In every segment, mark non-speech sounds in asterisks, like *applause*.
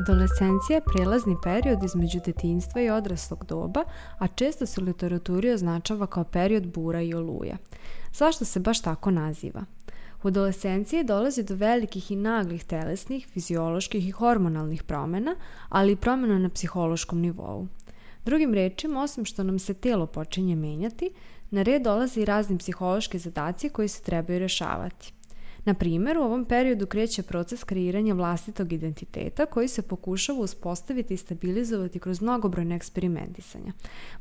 Adolescencija je prelazni period između detinjstva i odraslog doba, a često se u literaturi označava kao period bura i oluja. Zašto se baš tako naziva? U adolescenciji dolazi do velikih i naglih telesnih, fizioloških i hormonalnih promjena, ali i promjena na psihološkom nivou. Drugim rečima, osim što nam se telo počinje menjati, na red dolazi i razni psihološki zadaci koji se trebaju rešavati. Na primjer, u ovom periodu kreće proces kreiranja vlastitog identiteta koji se pokušava uspostaviti i stabilizovati kroz mnogobrojne eksperimentisanja.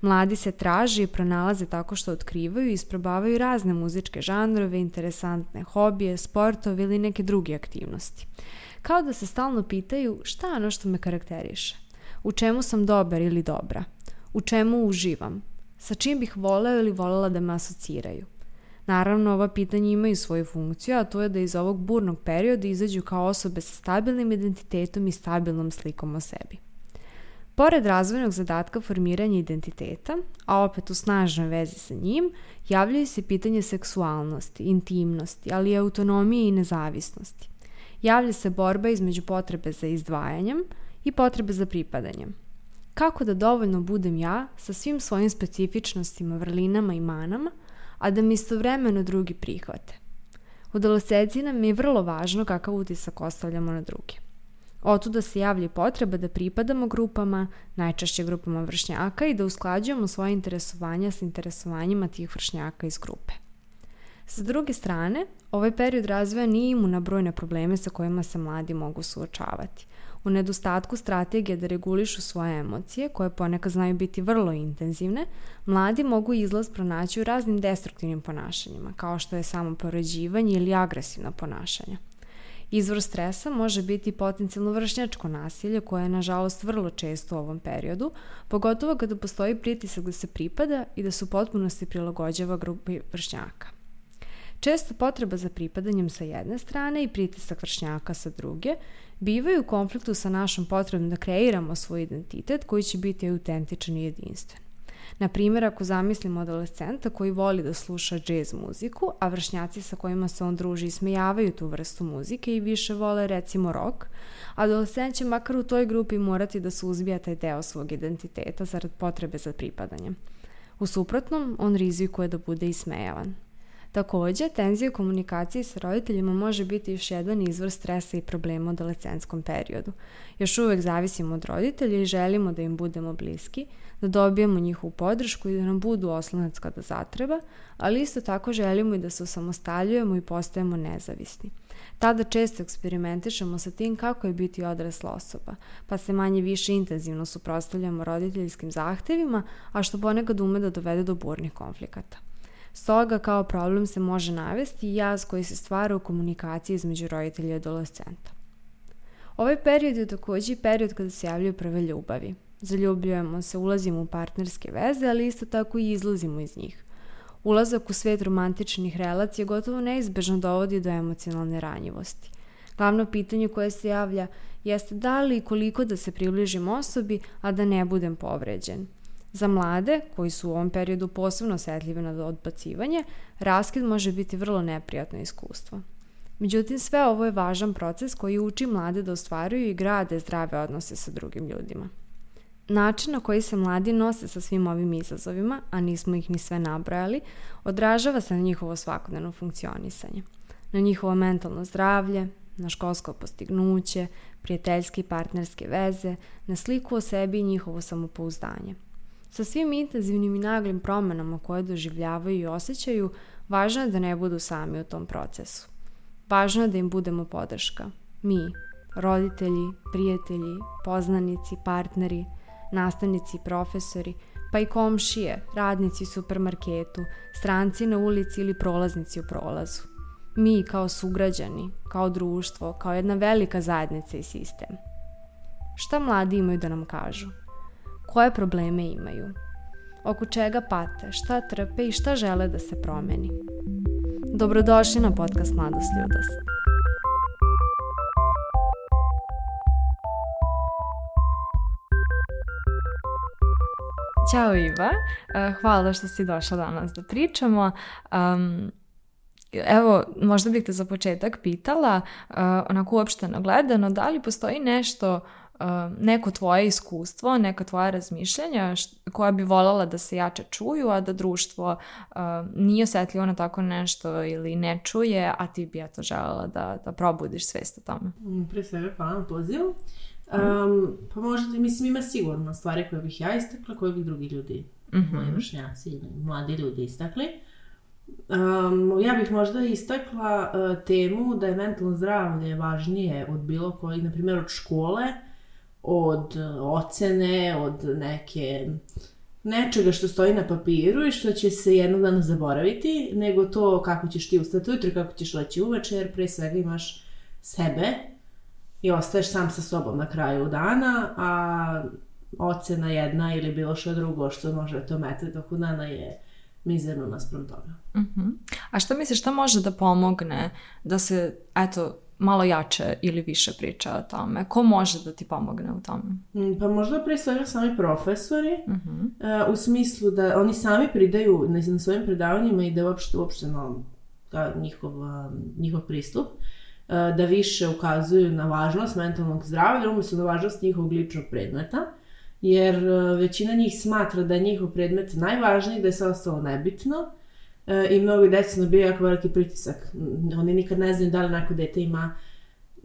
Mladi se traži i pronalaze tako što otkrivaju i isprobavaju razne muzičke žanrove, interesantne hobije, sportove ili neke druge aktivnosti. Kao da se stalno pitaju šta je ono što me karakteriše, u čemu sam dobar ili dobra, u čemu uživam, sa čim bih voleo ili volela da me asociraju. Naravno, ova pitanja imaju svoju funkciju, a to je da iz ovog burnog perioda izađu kao osobe sa stabilnim identitetom i stabilnom slikom o sebi. Pored razvojnog zadatka formiranja identiteta, a opet u snažnoj vezi sa njim, javljaju se pitanje seksualnosti, intimnosti, ali i autonomije i nezavisnosti. Javlja se borba između potrebe za izdvajanjem i potrebe za pripadanjem. Kako da dovoljno budem ja sa svim svojim specifičnostima, vrlinama i manama – a da mi istovremeno drugi prihvate. U adolescenciji nam je vrlo važno kakav utisak ostavljamo na druge. Otuda se javlja potreba da pripadamo grupama, najčešće grupama vršnjaka i da usklađujemo svoje interesovanja s interesovanjima tih vršnjaka iz grupe. Sa druge strane, ovaj period razvoja nije imu na brojne probleme sa kojima se mladi mogu suočavati – u nedostatku strategije da regulišu svoje emocije, koje ponekad znaju biti vrlo intenzivne, mladi mogu izlaz pronaći u raznim destruktivnim ponašanjima, kao što je samo poređivanje ili agresivno ponašanje. Izvor stresa može biti potencijalno vršnjačko nasilje koje je nažalost vrlo često u ovom periodu, pogotovo kada postoji pritisak da se pripada i da se u potpunosti prilagođava grupi vršnjaka. Često potreba za pripadanjem sa jedne strane i pritisak vršnjaka sa druge bivaju u konfliktu sa našom potrebom da kreiramo svoj identitet koji će biti autentičan i jedinstven. Na primjer, ako zamislimo adolescenta koji voli da sluša jazz muziku, a vršnjaci sa kojima se on druži ismejavaju tu vrstu muzike i više vole recimo rock, adolescent će makar u toj grupi morati da suzbija taj deo svog identiteta zarad potrebe za pripadanjem. U suprotnom, on rizikuje da bude ismejavan. Takođe, tenzija u komunikaciji sa roditeljima može biti još jedan izvor stresa i problema u adolescenskom periodu. Još uvek zavisimo od roditelja i želimo da im budemo bliski, da dobijemo njihovu podršku i da nam budu oslonac kada zatreba, ali isto tako želimo i da se osamostaljujemo i postajemo nezavisni. Tada često eksperimentišemo sa tim kako je biti odrasla osoba, pa se manje više intenzivno suprostavljamo roditeljskim zahtevima, a što ponekad ume da dovede do burnih konflikata. Stoga kao problem se može navesti jaz koji se stvara u komunikaciji između roditelja i adolescenta. Ovaj period je takođe period kada se javljaju prve ljubavi. Zaljubljujemo se, ulazimo u partnerske veze, ali isto tako i izlazimo iz njih. Ulazak u svet romantičnih relacija gotovo neizbežno dovodi do emocionalne ranjivosti. Glavno pitanje koje se javlja jeste da li i koliko da se približim osobi, a da ne budem povređen – Za mlade, koji su u ovom periodu posebno osetljivi na odbacivanje, raskid može biti vrlo neprijatno iskustvo. Međutim, sve ovo je važan proces koji uči mlade da ostvaruju i grade zdrave odnose sa drugim ljudima. Način na koji se mladi nose sa svim ovim izazovima, a nismo ih ni sve nabrojali, odražava se na njihovo svakodnevno funkcionisanje, na njihovo mentalno zdravlje, na školsko postignuće, prijateljske i partnerske veze, na sliku o sebi i njihovo samopouzdanje – Sa svim intenzivnim i naglim promenama koje doživljavaju i osjećaju, važno je da ne budu sami u tom procesu. Važno je da im budemo podrška. Mi, roditelji, prijatelji, poznanici, partneri, nastavnici i profesori, pa i komšije, radnici u supermarketu, stranci na ulici ili prolaznici u prolazu. Mi kao sugrađani, kao društvo, kao jedna velika zajednica i sistem. Šta mladi imaju da nam kažu? Koje probleme imaju, oko čega pate, šta trpe i šta žele da se promeni. Dobrodošli na podcast Mladost Ljudost. Ćao Iva, eh, hvala što si došla danas da pričamo. Um, evo, možda bih te za početak pitala, uh, onako uopšteno gledano, da li postoji nešto neko tvoje iskustvo, neka tvoja razmišljanja koja bi voljela da se jače čuju, a da društvo nije osjetljivo na tako nešto ili ne čuje, a ti bi eto želela da, da probudiš svest o tome. Mm, pre svega hvala na pozivu. Um, pa možda, mislim, ima sigurno stvari koje bih ja istakla, koje bih drugi ljudi, mm -hmm. moji vršnjaci ili mladi ljudi istakli. Um, ja bih možda istakla uh, temu da je mentalno zdravlje važnije od bilo koji, na primjer od škole, od uh, ocene, od neke nečega što stoji na papiru i što će se jednog dana zaboraviti, nego to kako ćeš ti ustati ujutro, kako ćeš leći uveče, jer pre svega imaš sebe i ostaješ sam sa sobom na kraju dana, a ocena jedna ili bilo što drugo što može to metati toku dana je mizerno naspram toga. Uh mhm. -huh. A šta misliš, šta može da pomogne da se, eto, malo jače ili više priča o tome? Ko može da ti pomogne u tome? Mm, pa možda pre svega sami profesori, uh -huh. uh, u smislu da oni sami pridaju na, na svojim predavanjima i da uopšte, uopšte no, da, njihov, njihov pristup, uh, da više ukazuju na važnost mentalnog zdravlja, umjesto na važnost njihovog ličnog predmeta jer e, većina njih smatra da je njihov predmet najvažniji, da je sve ostalo nebitno i mnogo deca nabija jako veliki pritisak. Oni nikad ne znaju da li neko dete ima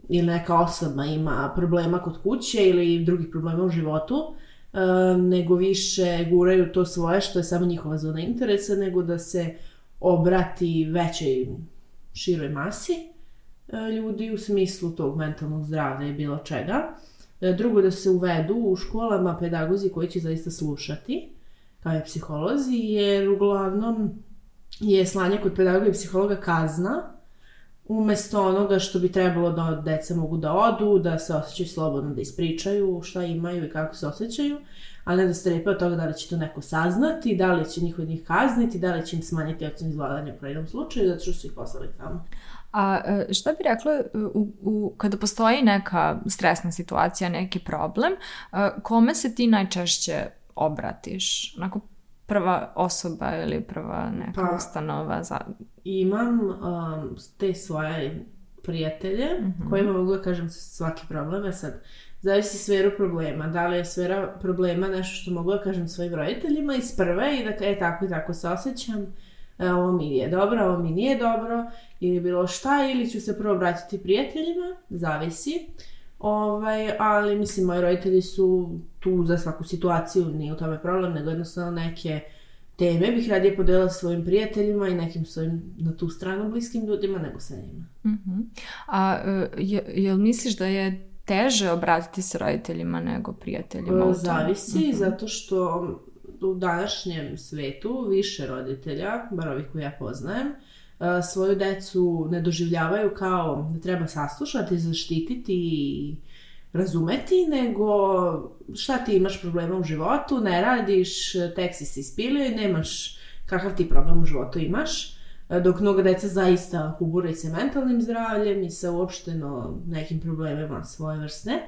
ili neka osoba ima problema kod kuće ili drugih problema u životu, e, nego više guraju to svoje što je samo njihova zona interesa, nego da se obrati većoj široj masi ljudi u smislu tog mentalnog zdravlja i bilo čega. E, drugo, da se uvedu u školama pedagozi koji će zaista slušati, kao i psiholozi, jer uglavnom je slanje kod pedagoga i psihologa kazna, umesto onoga što bi trebalo da deca mogu da odu, da se osjećaju slobodno, da ispričaju šta imaju i kako se osjećaju, a ne da strepe od toga da li će to neko saznati, da li će njih od njih kazniti, da li će im smanjiti ocen izvladanja u pravilnom slučaju, zato što su ih poslali tamo. A e, šta bi rekla e, u, u, kada postoji neka stresna situacija, neki problem, e, kome se ti najčešće obratiš? Onako prva osoba ili prva neka pa, ustanova? Za... Imam um, te svoje prijatelje mm -hmm. kojima mogu da kažem svaki problem. Sad, zavisi sferu problema. Da li je sfera problema nešto što mogu da kažem svojim roditeljima iz prve i da e, tako i tako se osjećam E, ovo mi je dobro, ovo mi nije dobro ili bilo šta, ili ću se prvo vratiti prijateljima, zavisi. Ovaj, ali mislim, moji roditelji su tu za svaku situaciju, nije u tome problem, nego jednostavno neke teme bih radije podelila svojim prijateljima i nekim svojim na tu stranu bliskim ljudima nego sa njima. Uh mhm. -huh. A e, je, jel misliš da je teže obratiti se roditeljima nego prijateljima? E, zavisi, uh mhm. -huh. zato što u današnjem svetu više roditelja, bar ovih koje ja poznajem, svoju decu ne doživljavaju kao da treba saslušati, zaštititi i razumeti, nego šta ti imaš problema u životu, ne radiš, tek si se ispilio i nemaš kakav ti problem u životu imaš. E, dok mnoga deca zaista kubure i sa mentalnim zdravljem i sa uopšteno nekim problemima svoje vrste.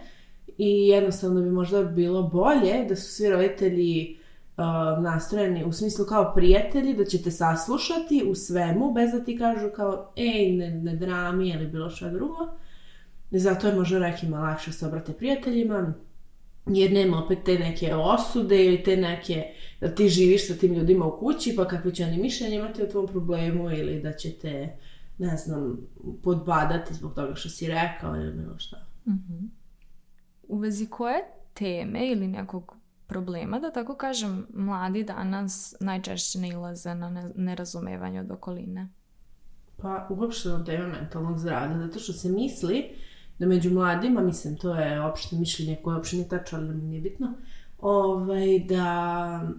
I jednostavno bi možda bilo bolje da su svi roditelji uh, nastrojeni u smislu kao prijatelji, da će te saslušati u svemu, bez da ti kažu kao, ej, ne, ne drami ili bilo što drugo. Zato je možda nekima lakše se obrate prijateljima, jer nema opet te neke osude ili te neke, da ti živiš sa tim ljudima u kući, pa kakve će oni mišljenje imati o tvom problemu ili da će te, ne znam, podbadati zbog toga što si rekao ili bilo šta. Mm -hmm. U vezi koje teme ili nekog problema, da tako kažem, mladi danas najčešće ne ilaze na nerazumevanje od okoline? Pa uopšte na teme mentalnog zdravlja, zato što se misli da među mladima, mislim, to je opšte mišljenje koje uopšte nije tačno, ali nije bitno, ovaj, da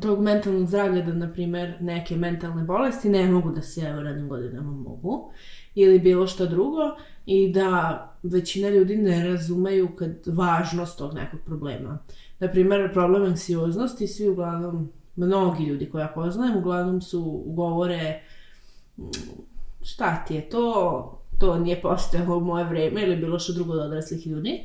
tog mentalnog zdravlja, da, na primer, neke mentalne bolesti ne mogu da se evo radim godinama mogu, ili bilo što drugo, i da većina ljudi ne razumeju kad važnost tog nekog problema na primjer, problem anksioznosti, svi uglavnom, mnogi ljudi koje ja poznajem, uglavnom su govore mm, šta ti je to, to nije postojalo u moje vreme ili bilo što drugo od odraslih ljudi.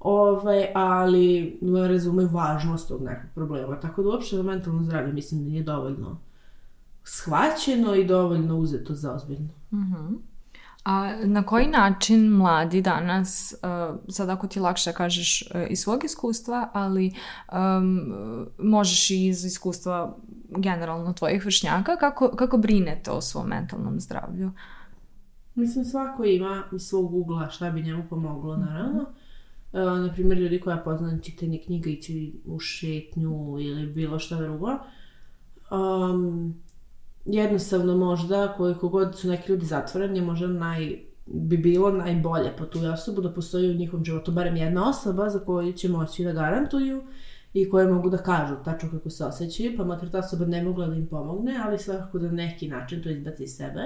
Ovaj, ali ne razumeju važnost tog nekog problema. Tako da uopšte mentalno zdravlje mislim da nije dovoljno shvaćeno i dovoljno uzeto za ozbiljno. Mm -hmm. A na koji način mladi danas, uh, sad ako ti lakše kažeš uh, iz svog iskustva, ali um, možeš i iz iskustva generalno tvojih vršnjaka, kako, kako brinete o svom mentalnom zdravlju? Mislim, svako ima iz svog ugla šta bi njemu pomoglo, naravno. Uh, na primjer, ljudi koja poznam čitanje knjiga ići u šetnju ili bilo šta drugo. Um, jednostavno možda, koliko god su neki ljudi zatvoreni, možda naj, bi bilo najbolje po tu osobu da postoji u njihovom životu barem jedna osoba za koju će moći da garantuju i koje mogu da kažu tačno kako se osjećaju, pa makar ta osoba ne mogla da im pomogne, ali svakako da neki način to izbaci iz sebe.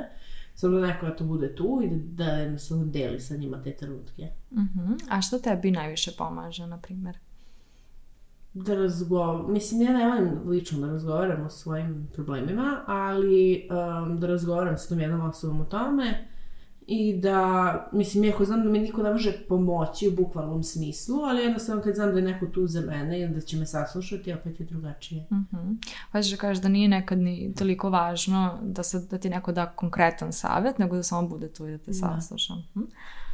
Samo da neko da to bude tu i da, jednostavno deli sa njima te trenutke. Uh mhm. -huh. A što tebi najviše pomaže, na primjer? Da razgovaram, mislim ja ne volim lično da razgovaram o svojim problemima, ali um, da razgovaram s tom jednom osobom o tome i da, mislim, iako znam da mi niko ne može pomoći u bukvalnom smislu, ali jednostavno kad znam da je neko tu za mene i da će me saslušati, opet je drugačije. Mm -hmm. Hoćeš da kažeš da nije nekad ni toliko važno da, se, da ti neko da konkretan savjet, nego da samo bude tu i da te da. sasluša. Mm -hmm.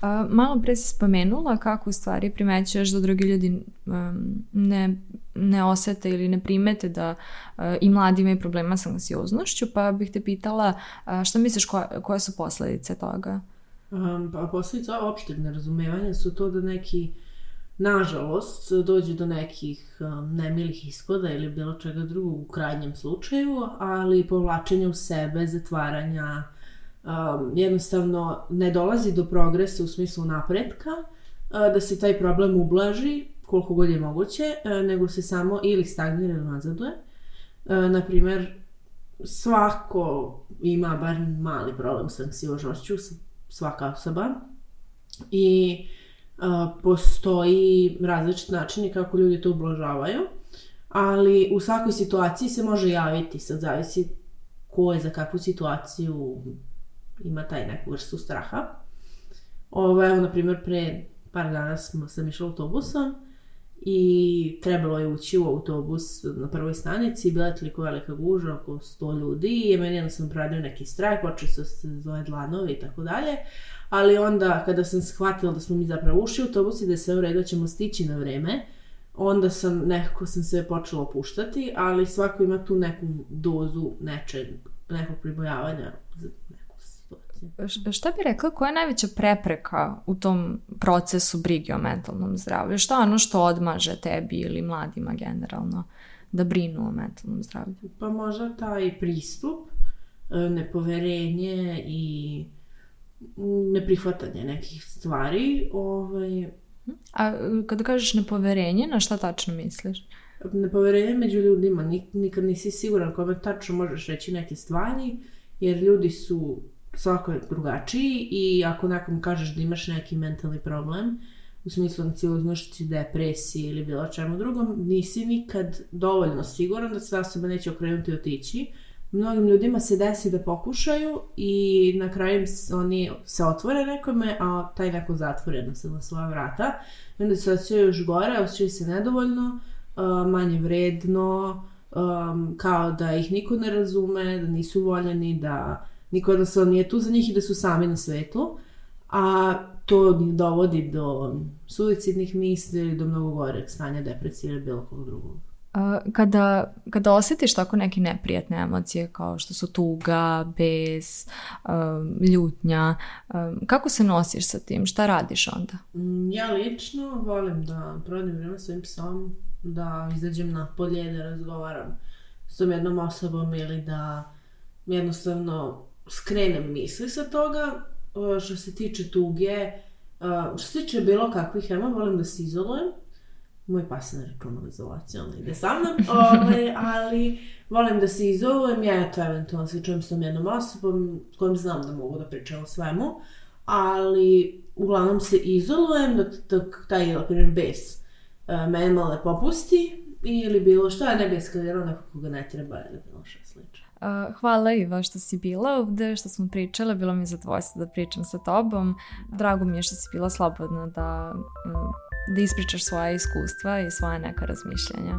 Uh, malo pre si spomenula kako u stvari primećuješ da drugi ljudi um, ne, ne osete ili ne primete da uh, i mladi imaju problema sa anksioznošću, pa bih te pitala uh, šta misliš ko, koje su posledice toga? Um, pa posledice opšteg nerazumevanja su to da neki nažalost dođe do nekih um, nemilih ishoda ili bilo čega drugog u krajnjem slučaju, ali povlačenje u sebe, zatvaranja, um, jednostavno ne dolazi do progresa u smislu napretka, uh, da se taj problem ublaži koliko god je moguće, uh, nego se samo ili stagnira ili nazaduje. Uh, naprimer, svako ima bar mali problem sa anksioznošću, svaka osoba. I uh, postoji različit načini kako ljudi to ublažavaju, ali u svakoj situaciji se može javiti, sad zavisi ko je za kakvu situaciju ima taj neku vrstu straha. Ovo, evo, na primjer, pre par dana smo, sam išla autobusom i trebalo je ući u autobus na prvoj stanici, bila je toliko velika guža, oko 100 ljudi i meni jednostavno pradio neki strajk, počeo su se zove dlanovi i tako dalje, ali onda kada sam shvatila da smo mi zapravo ušli u autobus i da je sve u redu, da ćemo stići na vreme, onda sam nekako sam se počela opuštati, ali svako ima tu neku dozu nečeg, nekog pribojavanja Šta bi rekla, koja je najveća prepreka u tom procesu brige o mentalnom zdravlju? Šta ono što odmaže tebi ili mladima generalno da brinu o mentalnom zdravlju? Pa možda taj pristup, e, nepoverenje i neprihvatanje nekih stvari. Ovaj... A kada kažeš nepoverenje, na šta tačno misliš? Nepoverenje među ljudima. Nikad nisi siguran kome tačno možeš reći neke stvari, jer ljudi su svako je drugačiji i ako nekom kažeš da imaš neki mentalni problem, u smislu anksioznošći, depresiji ili bilo čemu drugom, nisi nikad dovoljno siguran da se osoba neće okrenuti i otići. Mnogim ljudima se desi da pokušaju i na kraju oni se otvore nekome, a taj neko zatvore na se na svoja vrata. I onda se osjećaju još gore, osjećaju se nedovoljno, manje vredno, kao da ih niko ne razume, da nisu voljeni, da niko jednostavno nije tu za njih i da su sami na svetu, a to dovodi do suicidnih misli ili do mnogo goreg stanja depresije ili bilo kog drugog. Kada, kada osjetiš tako neke neprijatne emocije kao što su tuga, bes, um, ljutnja, um, kako se nosiš sa tim? Šta radiš onda? Mm, ja lično volim da provedem vreme svojim psom, da izađem na polje, da razgovaram s tom jednom osobom ili da jednostavno skrenem misli sa toga. Što se tiče tuge, što se tiče bilo kakvih ema, volim da se izolujem. Moj pas ne računa u izolaciju, on ide sa mnom, *laughs* ove, ali volim da se izolujem, ja to eventualno se čujem s tom jednom osobom s kojom znam da mogu da pričam o svemu, ali uglavnom se izolujem dok, dok taj, na primjer, bes me malo popusti ili bilo šta, ne bi eskalirao nekog koga ne treba ili bilo šta slično. Hvala Iva što si bila ovde, što smo pričale, bilo mi je zadovoljstvo da pričam sa tobom. Drago mi je što si bila slobodna da, da ispričaš svoje iskustva i svoje neka razmišljanja.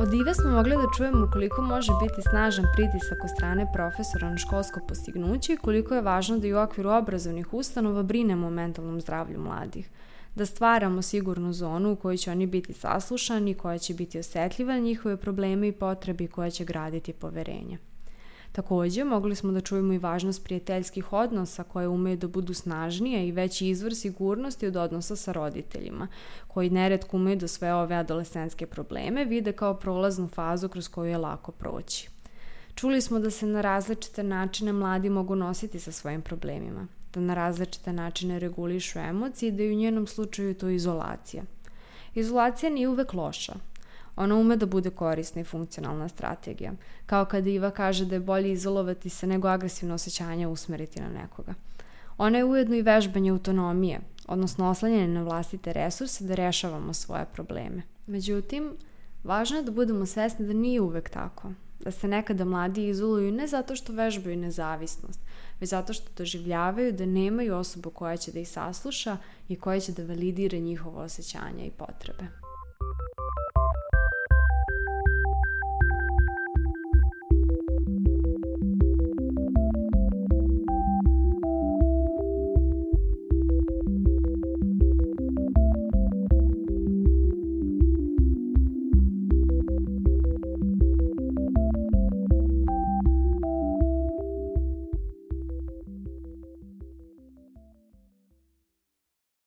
Od Ive smo mogli da čujemo koliko može biti snažan pritisak od strane profesora na školsko postignuće i koliko je važno da i u okviru obrazovnih ustanova brinemo o mentalnom zdravlju mladih da stvaramo sigurnu zonu u kojoj će oni biti saslušani, koja će biti osetljiva na njihove probleme i potrebe koja će graditi poverenje. Takođe, mogli smo da čujemo i važnost prijateljskih odnosa koje umeju da budu snažnije i veći izvor sigurnosti od odnosa sa roditeljima, koji neretko umeju da sve ove adolescenske probleme vide kao prolaznu fazu kroz koju je lako proći. Čuli smo da se na različite načine mladi mogu nositi sa svojim problemima, da na različite načine regulišu emocije i da je u njenom slučaju to izolacija. Izolacija nije uvek loša, Ona ume da bude korisna i funkcionalna strategija. Kao kada Iva kaže da je bolje izolovati se nego agresivno osjećanje usmeriti na nekoga. Ona je ujedno i vežbanje autonomije, odnosno oslanjanje na vlastite resurse da rešavamo svoje probleme. Međutim, važno je da budemo svesni da nije uvek tako. Da se nekada mladi izoluju ne zato što vežbaju nezavisnost, već zato što doživljavaju da nemaju osobu koja će da ih sasluša i koja će da validira njihovo osjećanja i potrebe.